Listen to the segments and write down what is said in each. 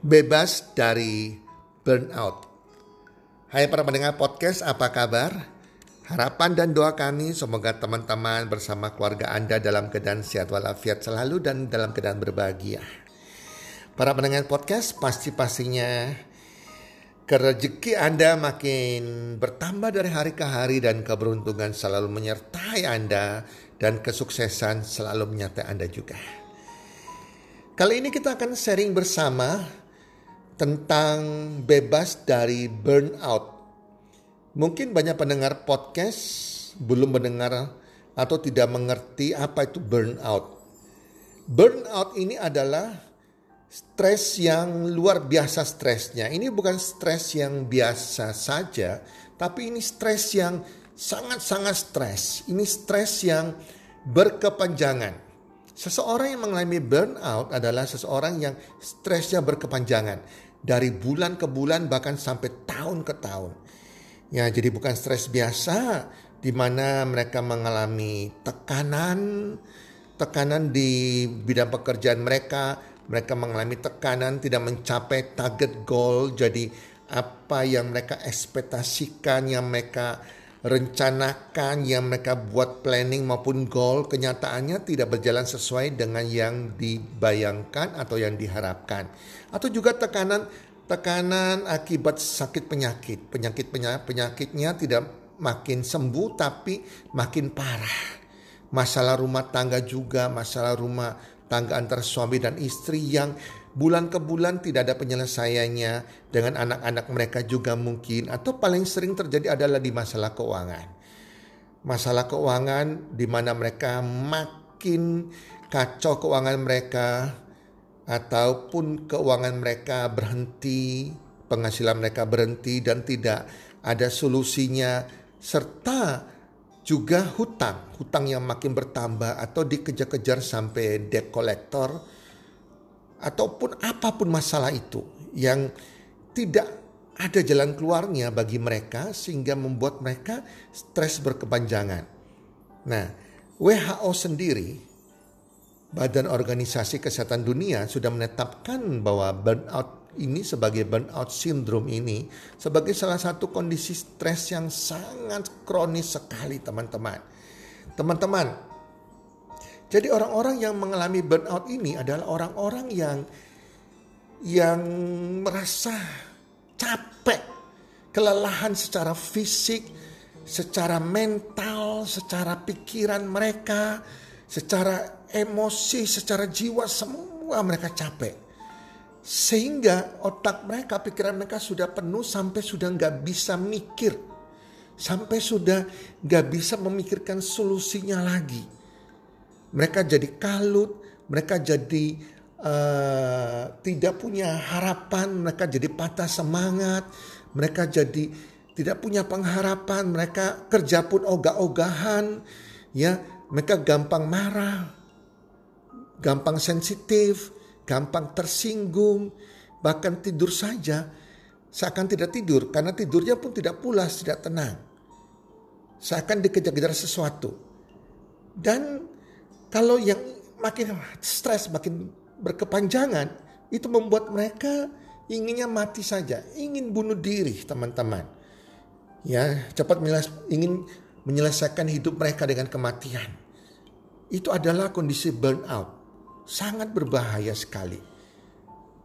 bebas dari burnout. Hai para pendengar podcast, apa kabar? Harapan dan doa kami semoga teman-teman bersama keluarga Anda dalam keadaan sehat walafiat selalu dan dalam keadaan berbahagia. Para pendengar podcast pasti-pastinya kerejeki Anda makin bertambah dari hari ke hari dan keberuntungan selalu menyertai Anda dan kesuksesan selalu menyertai Anda juga. Kali ini kita akan sharing bersama tentang bebas dari burnout. Mungkin banyak pendengar podcast belum mendengar atau tidak mengerti apa itu burnout. Burnout ini adalah stres yang luar biasa stresnya. Ini bukan stres yang biasa saja, tapi ini stres yang sangat-sangat stres. Ini stres yang berkepanjangan. Seseorang yang mengalami burnout adalah seseorang yang stresnya berkepanjangan dari bulan ke bulan bahkan sampai tahun ke tahun. Ya, jadi bukan stres biasa di mana mereka mengalami tekanan tekanan di bidang pekerjaan mereka, mereka mengalami tekanan tidak mencapai target goal. Jadi apa yang mereka ekspektasikan, yang mereka rencanakan, yang mereka buat planning maupun goal, kenyataannya tidak berjalan sesuai dengan yang dibayangkan atau yang diharapkan. Atau juga tekanan tekanan akibat sakit penyakit. Penyakit penyakitnya tidak makin sembuh tapi makin parah. Masalah rumah tangga juga, masalah rumah tangga antar suami dan istri yang bulan ke bulan tidak ada penyelesaiannya. Dengan anak-anak mereka juga mungkin. Atau paling sering terjadi adalah di masalah keuangan. Masalah keuangan di mana mereka makin kacau keuangan mereka. Ataupun keuangan mereka berhenti, penghasilan mereka berhenti dan tidak ada solusinya. Serta juga hutang, hutang yang makin bertambah atau dikejar-kejar sampai debt collector ataupun apa pun masalah itu yang tidak ada jalan keluarnya bagi mereka sehingga membuat mereka stres berkepanjangan. Nah, WHO sendiri Badan Organisasi Kesehatan Dunia sudah menetapkan bahwa burnout ini sebagai burnout syndrome ini sebagai salah satu kondisi stres yang sangat kronis sekali teman-teman. Teman-teman, jadi orang-orang yang mengalami burnout ini adalah orang-orang yang yang merasa capek, kelelahan secara fisik, secara mental, secara pikiran mereka, secara emosi, secara jiwa semua mereka capek. Sehingga otak mereka, pikiran mereka sudah penuh sampai sudah nggak bisa mikir. Sampai sudah nggak bisa memikirkan solusinya lagi mereka jadi kalut, mereka jadi uh, tidak punya harapan, mereka jadi patah semangat, mereka jadi tidak punya pengharapan, mereka kerja pun ogah-ogahan, ya, mereka gampang marah, gampang sensitif, gampang tersinggung, bahkan tidur saja seakan tidak tidur karena tidurnya pun tidak pulas, tidak tenang. Seakan dikejar-kejar sesuatu. Dan kalau yang makin stres, makin berkepanjangan, itu membuat mereka inginnya mati saja, ingin bunuh diri, teman-teman. Ya, cepat ingin menyelesaikan hidup mereka dengan kematian. Itu adalah kondisi burnout. Sangat berbahaya sekali.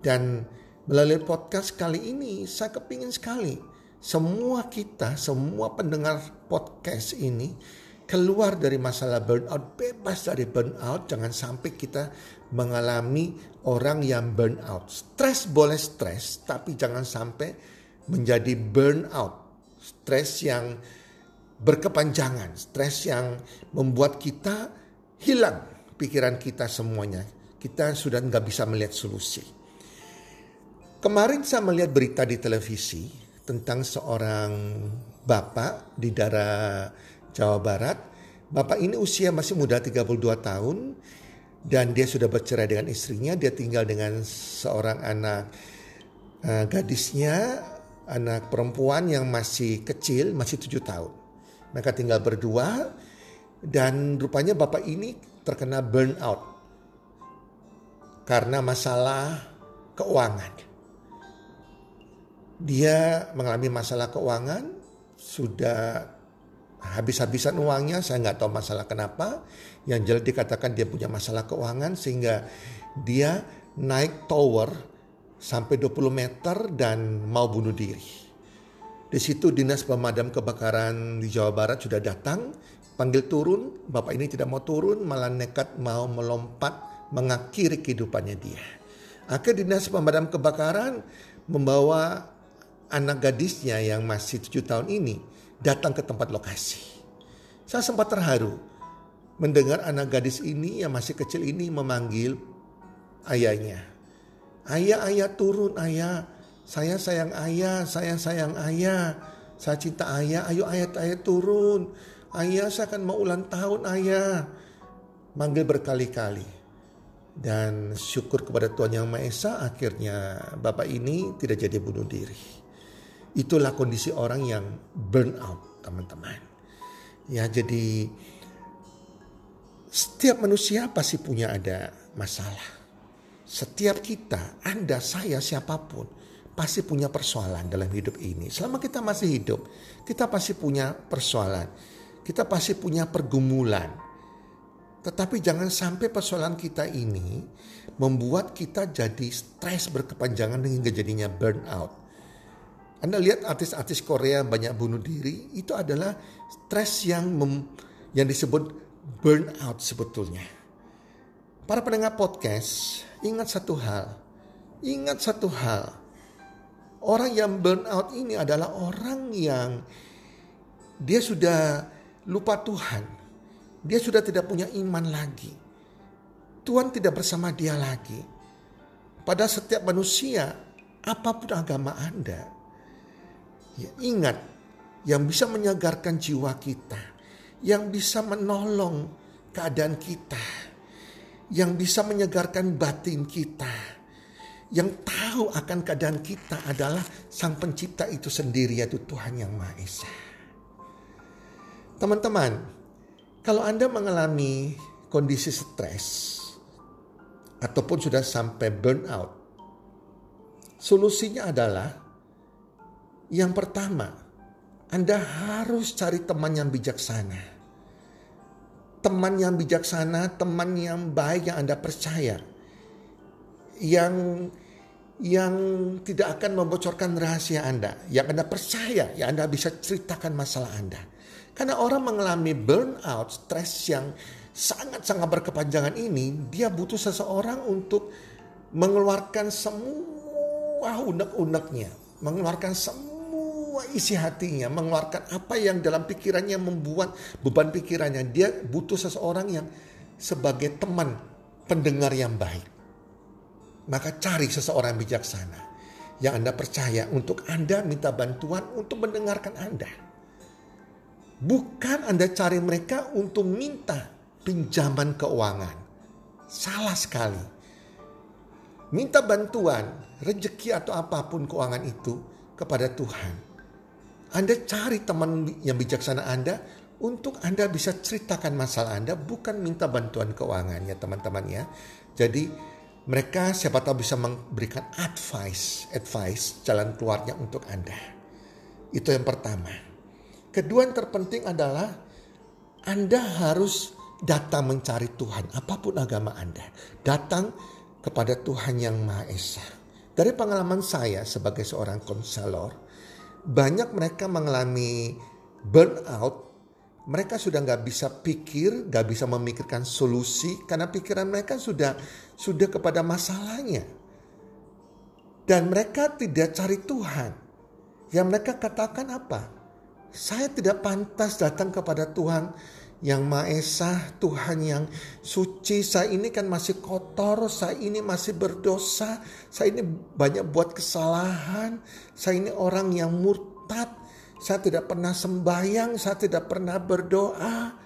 Dan melalui podcast kali ini saya kepingin sekali semua kita, semua pendengar podcast ini keluar dari masalah burnout, bebas dari burnout, jangan sampai kita mengalami orang yang burnout. Stres boleh stres, tapi jangan sampai menjadi burnout. Stres yang berkepanjangan, stres yang membuat kita hilang pikiran kita semuanya. Kita sudah nggak bisa melihat solusi. Kemarin saya melihat berita di televisi tentang seorang bapak di daerah Jawa Barat. Bapak ini usia masih muda 32 tahun dan dia sudah bercerai dengan istrinya. Dia tinggal dengan seorang anak uh, gadisnya, anak perempuan yang masih kecil, masih tujuh tahun. Mereka tinggal berdua dan rupanya bapak ini terkena burnout karena masalah keuangan. dia mengalami masalah keuangan, sudah habis-habisan uangnya, saya nggak tahu masalah kenapa. Yang jelas dikatakan dia punya masalah keuangan sehingga dia naik tower sampai 20 meter dan mau bunuh diri. Di situ dinas pemadam kebakaran di Jawa Barat sudah datang, panggil turun, bapak ini tidak mau turun, malah nekat mau melompat mengakhiri kehidupannya dia. Akhirnya dinas pemadam kebakaran membawa anak gadisnya yang masih tujuh tahun ini datang ke tempat lokasi. Saya sempat terharu mendengar anak gadis ini yang masih kecil ini memanggil ayahnya. Ayah, ayah turun, ayah. Saya sayang ayah, saya sayang ayah. Saya cinta ayah, ayo ayah, ayah turun. Ayah, saya akan mau ulang tahun ayah. Manggil berkali-kali. Dan syukur kepada Tuhan Yang Maha Esa akhirnya bapak ini tidak jadi bunuh diri. Itulah kondisi orang yang burn out, teman-teman. Ya, jadi setiap manusia pasti punya ada masalah. Setiap kita, Anda, saya, siapa pun, pasti punya persoalan dalam hidup ini. Selama kita masih hidup, kita pasti punya persoalan. Kita pasti punya pergumulan. Tetapi jangan sampai persoalan kita ini membuat kita jadi stres berkepanjangan hingga jadinya burnout. Anda lihat artis-artis Korea banyak bunuh diri, itu adalah stres yang mem, yang disebut burnout sebetulnya. Para pendengar podcast, ingat satu hal. Ingat satu hal. Orang yang burnout ini adalah orang yang dia sudah lupa Tuhan. Dia sudah tidak punya iman lagi. Tuhan tidak bersama dia lagi. Pada setiap manusia, apa pun agama Anda, Ya, ingat, yang bisa menyegarkan jiwa kita, yang bisa menolong keadaan kita, yang bisa menyegarkan batin kita, yang tahu akan keadaan kita adalah Sang Pencipta itu sendiri, yaitu Tuhan Yang Maha Esa. Teman-teman, kalau Anda mengalami kondisi stres ataupun sudah sampai burnout, solusinya adalah yang pertama, Anda harus cari teman yang bijaksana. Teman yang bijaksana, teman yang baik yang Anda percaya. Yang yang tidak akan membocorkan rahasia Anda. Yang Anda percaya, yang Anda bisa ceritakan masalah Anda. Karena orang mengalami burnout, stres yang sangat-sangat berkepanjangan ini, dia butuh seseorang untuk mengeluarkan semua unek-uneknya, mengeluarkan semua semua isi hatinya, mengeluarkan apa yang dalam pikirannya membuat beban pikirannya. Dia butuh seseorang yang sebagai teman pendengar yang baik. Maka cari seseorang bijaksana yang Anda percaya untuk Anda minta bantuan untuk mendengarkan Anda. Bukan Anda cari mereka untuk minta pinjaman keuangan. Salah sekali. Minta bantuan, rezeki atau apa pun keuangan itu kepada Tuhan anda cari teman yang bijaksana Anda untuk Anda bisa ceritakan masalah Anda bukan minta bantuan keuangan ya teman-teman ya. Jadi mereka siapa tahu bisa memberikan advice, advice jalan keluarnya untuk Anda. Itu yang pertama. Kedua yang terpenting adalah Anda harus datang mencari Tuhan apa pun agama Anda. Datang kepada Tuhan yang Maha Esa. Dari pengalaman saya sebagai seorang konselor, banyak mereka mengalami burnout. Mereka sudah nggak bisa pikir, nggak bisa memikirkan solusi karena pikiran mereka sudah sudah kepada masalahnya. Dan mereka tidak cari Tuhan. Yang mereka katakan apa? Saya tidak pantas datang kepada Tuhan yang Maha Esa, Tuhan yang suci. Saya ini kan masih kotor, saya ini masih berdosa, saya ini banyak buat kesalahan, saya ini orang yang murtad, saya tidak pernah sembahyang, saya tidak pernah berdoa.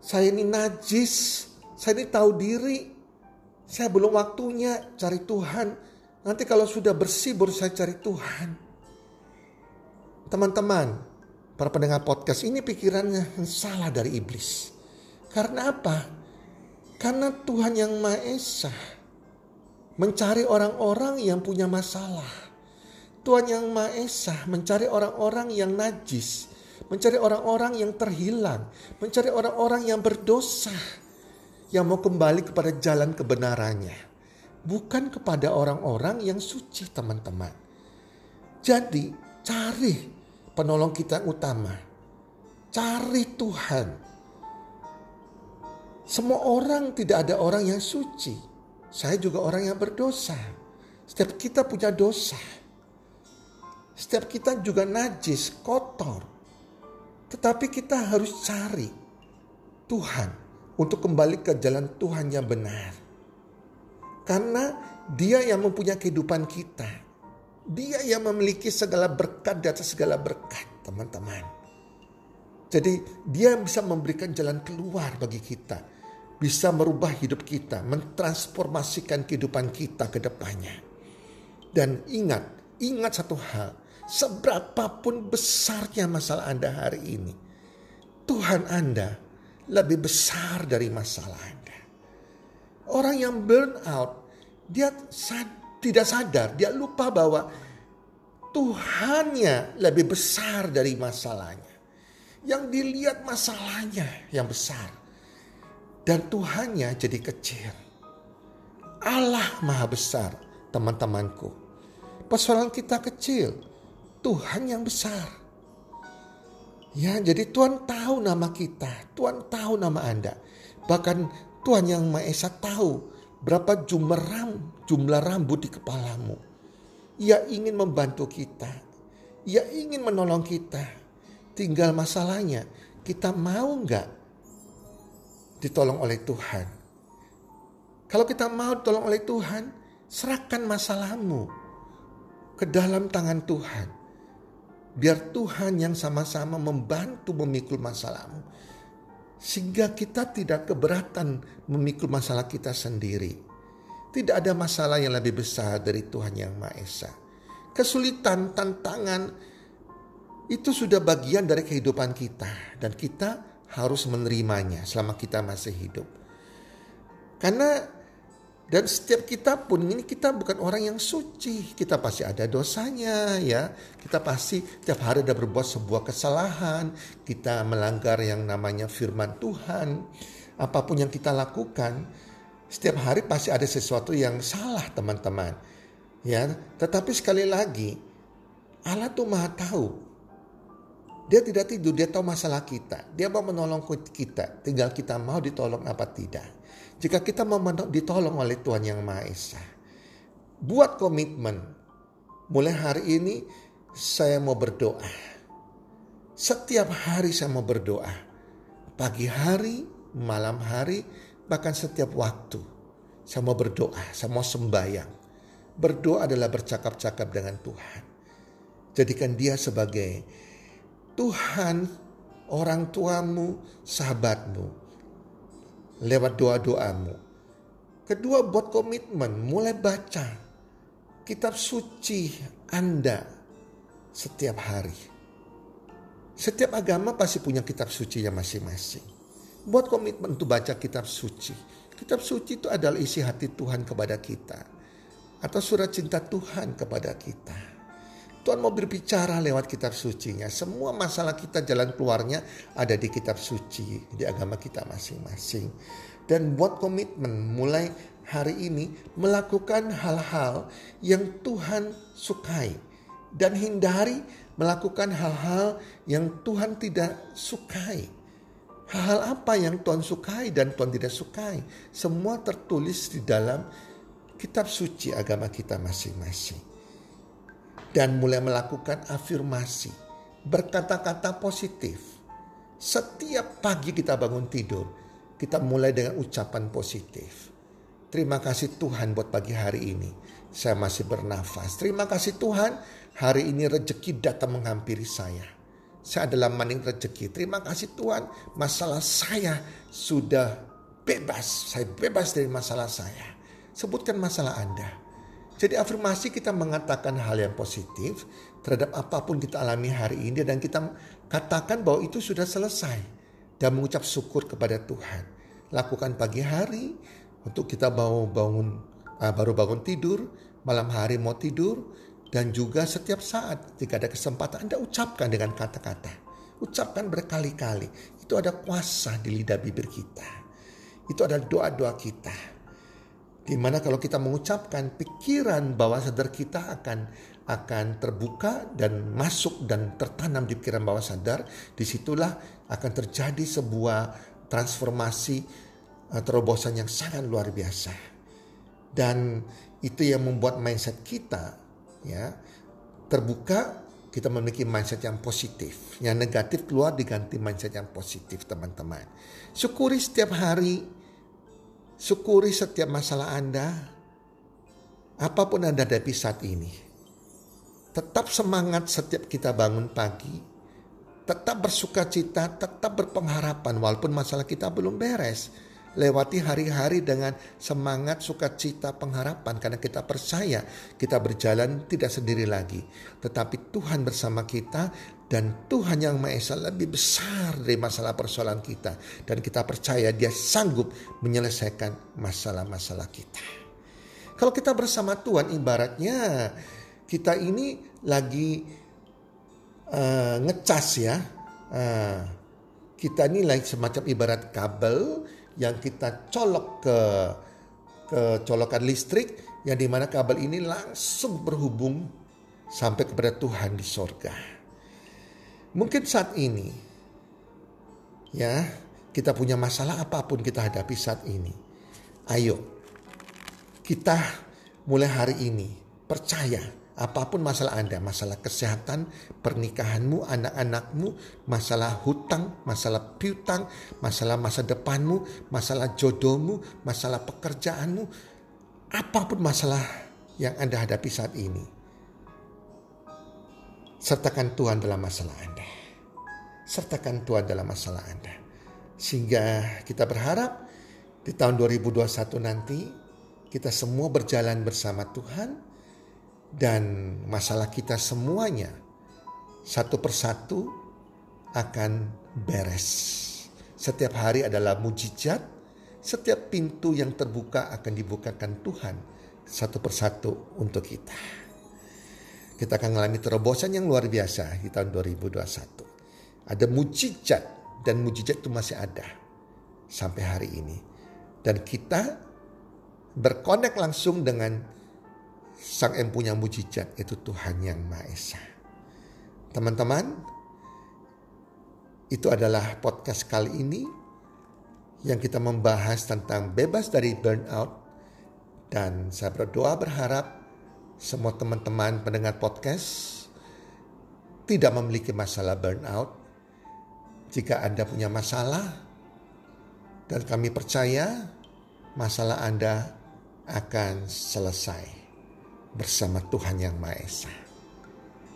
Saya ini najis, saya ini tahu diri. Saya belum waktunya cari Tuhan. Nanti kalau sudah bersih baru saya cari Tuhan. Teman-teman, para pendengar podcast ini pikirannya salah dari iblis. Karena apa? Karena Tuhan yang Maha Esa mencari orang-orang yang punya masalah. Tuhan yang Maha Esa mencari orang-orang yang najis, mencari orang-orang yang terhilang, mencari orang-orang yang berdosa, yang mau kembali kepada jalan kebenarannya, bukan kepada orang-orang yang suci, teman-teman. Jadi, cari penolong kita utama, cari Tuhan. Semua orang tidak ada orang yang suci. Saya juga orang yang berdosa. Setiap kita punya dosa. Setiap kita juga najis, kotor. Tetapi kita harus cari Tuhan untuk kembali ke jalan Tuhan yang benar. Karena dia yang mempunyai kehidupan kita. Dia yang memiliki segala berkat di atas segala berkat, teman-teman. Jadi dia bisa memberikan jalan keluar bagi kita. Bisa merubah hidup kita, mentransformasikan kehidupan kita ke depannya. Dan ingat, ingat satu hal, Seberapapun besarnya masalah Anda hari ini, Tuhan Anda lebih besar dari masalah Anda. Orang yang burn out, dia sad, tidak sadar, dia lupa bahwa Tuhannya lebih besar dari masalahnya. Yang dilihat masalahnya yang besar. Dan Tuhannya jadi kecil. Allah maha besar teman-temanku. Persoalan kita kecil. Tuhan yang besar. Ya, jadi Tuhan tahu nama kita, Tuhan tahu nama Anda. Bahkan Tuhan yang Maha Esa tahu berapa jumlah ram, jumlah rambut di kepalamu. Ia ingin membantu kita. Ia ingin menolong kita. Tinggal masalahnya, kita mau nggak ditolong oleh Tuhan? Kalau kita mau ditolong oleh Tuhan, serahkan masalahmu ke dalam tangan Tuhan. Biar Tuhan yang sama-sama membantu memikul masalahmu. Sehingga kita tidak keberatan memikul masalah kita sendiri. Tidak ada masalah yang lebih besar dari Tuhan yang Maha Esa. Kesulitan, tantangan, itu sudah bagian dari kehidupan kita. Dan kita harus menerimanya selama kita masih hidup. Karena dan setiap kita pun ini kita bukan orang yang suci. Kita pasti ada dosanya ya. Kita pasti tiap hari ada berbuat sebuah kesalahan. Kita melanggar yang namanya firman Tuhan. Apa pun yang kita lakukan. Setiap hari pasti ada sesuatu yang salah teman-teman. Ya, tetapi sekali lagi Allah tuh maha tahu. Dia tidak tidur, dia tahu masalah kita. Dia mau menolong kita. Tinggal kita mau ditolong apa tidak. Jika kita mau ditolong oleh Tuhan Yang Maha Esa. Buat komitmen. Mulai hari ini saya mau berdoa. Setiap hari saya mau berdoa. Pagi hari, malam hari, bahkan setiap waktu. Saya mau berdoa, saya mau sembahyang. Berdoa adalah bercakap-cakap dengan Tuhan. Jadikan dia sebagai Tuhan, orang tuamu, sahabatmu, lewat doa-doamu. Kedua buat komitmen, mulai baca kitab suci Anda setiap hari. Setiap agama pasti punya kitab suci yang masing-masing. Buat komitmen untuk baca kitab suci. Kitab suci itu adalah isi hati Tuhan kepada kita. Atau surat cinta Tuhan kepada kita. Tuhan mau berbicara lewat kitab sucinya. Semua masalah kita jalan keluarnya ada di kitab suci, di agama kita masing-masing. Dan buat komitmen mulai hari ini melakukan hal-hal yang Tuhan sukai. Dan hindari melakukan hal-hal yang Tuhan tidak sukai. Hal-hal apa yang Tuhan sukai dan Tuhan tidak sukai. Semua tertulis di dalam kitab suci agama kita masing-masing dan mulai melakukan afirmasi, berkata-kata positif. Setiap pagi kita bangun tidur, kita mulai dengan ucapan positif. Terima kasih Tuhan buat pagi hari ini. Saya masih bernafas. Terima kasih Tuhan, hari ini rezeki datang menghampiri saya. Saya adalah maning rezeki. Terima kasih Tuhan, masalah saya sudah bebas. Saya bebas dari masalah saya. Sebutkan masalah Anda jadi afirmasi kita mengatakan hal yang positif terhadap apa pun kita alami hari ini dan kita katakan bahwa itu sudah selesai dan mengucap syukur kepada Tuhan. Lakukan pagi hari untuk kita mau bangun uh, baru bangun tidur, malam hari mau tidur, Dan juga setiap saat jika ada kesempatan Anda ucapkan dengan kata-kata. Ucapkan berkali-kali. Itu ada kuasa di lidah bibir kita. Itu adalah doa-doa kita. Di mana kalau kita mengucapkan pikiran bawah sadar kita akan akan terbuka dan masuk dan tertanam di pikiran bawah sadar, di situlah akan terjadi sebuah transformasi eh, terobosan yang sangat luar biasa. Dan itu yang membuat mindset kita ya terbuka kita memiliki mindset yang positif. Yang negatif keluar diganti mindset yang positif teman-teman. Syukuri setiap hari. Syukuri setiap masalah Anda. Apa pun Anda hadapi saat ini. Tetap semangat setiap kita bangun pagi. Tetap bersuka cita, tetap berpengharapan walaupun masalah kita belum beres lewati hari-hari dengan semangat, sukacita, pengharapan karena kita percaya kita berjalan tidak sendiri lagi, tetapi Tuhan bersama kita dan Tuhan yang Maha Esa lebih besar dari masalah persoalan kita dan kita percaya Dia sanggup menyelesaikan masalah-masalah kita. Kalau kita bersama Tuhan ibaratnya kita ini lagi uh, ngecas ya. Uh, kita ini lagi semacam ibarat kabel yang kita colok ke ke colokan listrik yang di mana kabel ini langsung berhubung sampai kepada Tuhan di sorga. Mungkin saat ini ya kita punya masalah apa pun kita hadapi saat ini. Ayo kita mulai hari ini percaya Apa pun masalah Anda, masalah kesehatan, pernikahanmu, anak-anakmu, masalah hutang, masalah piutang, masalah masa depanmu, masalah jodohmu, masalah pekerjaanmu, apa pun masalah yang Anda hadapi saat ini. Sertakan Tuhan dalam masalah Anda. Sertakan Tuhan dalam masalah Anda. Sehingga kita berharap di tahun 2021 nanti kita semua berjalan bersama Tuhan dan masalah kita semuanya satu persatu akan beres. Setiap hari adalah mujizat, setiap pintu yang terbuka akan dibukakan Tuhan satu persatu untuk kita. Kita akan mengalami terobosan yang luar biasa di tahun 2021. Ada mujizat dan mujizat itu masih ada sampai hari ini. Dan kita berkonek langsung dengan Sang yang punya mujizat itu Tuhan yang Maha Esa. Teman-teman, itu adalah podcast kali ini yang kita membahas tentang bebas dari burnout dan saya berdoa berharap semua teman-teman pendengar podcast tidak memiliki masalah burnout. Jika Anda punya masalah dan kami percaya masalah Anda akan selesai bersama Tuhan Yang Maha Esa.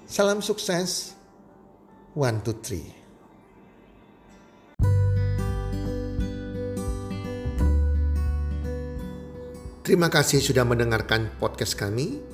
Salam sukses. One, two, three. Terima kasih sudah mendengarkan podcast kami.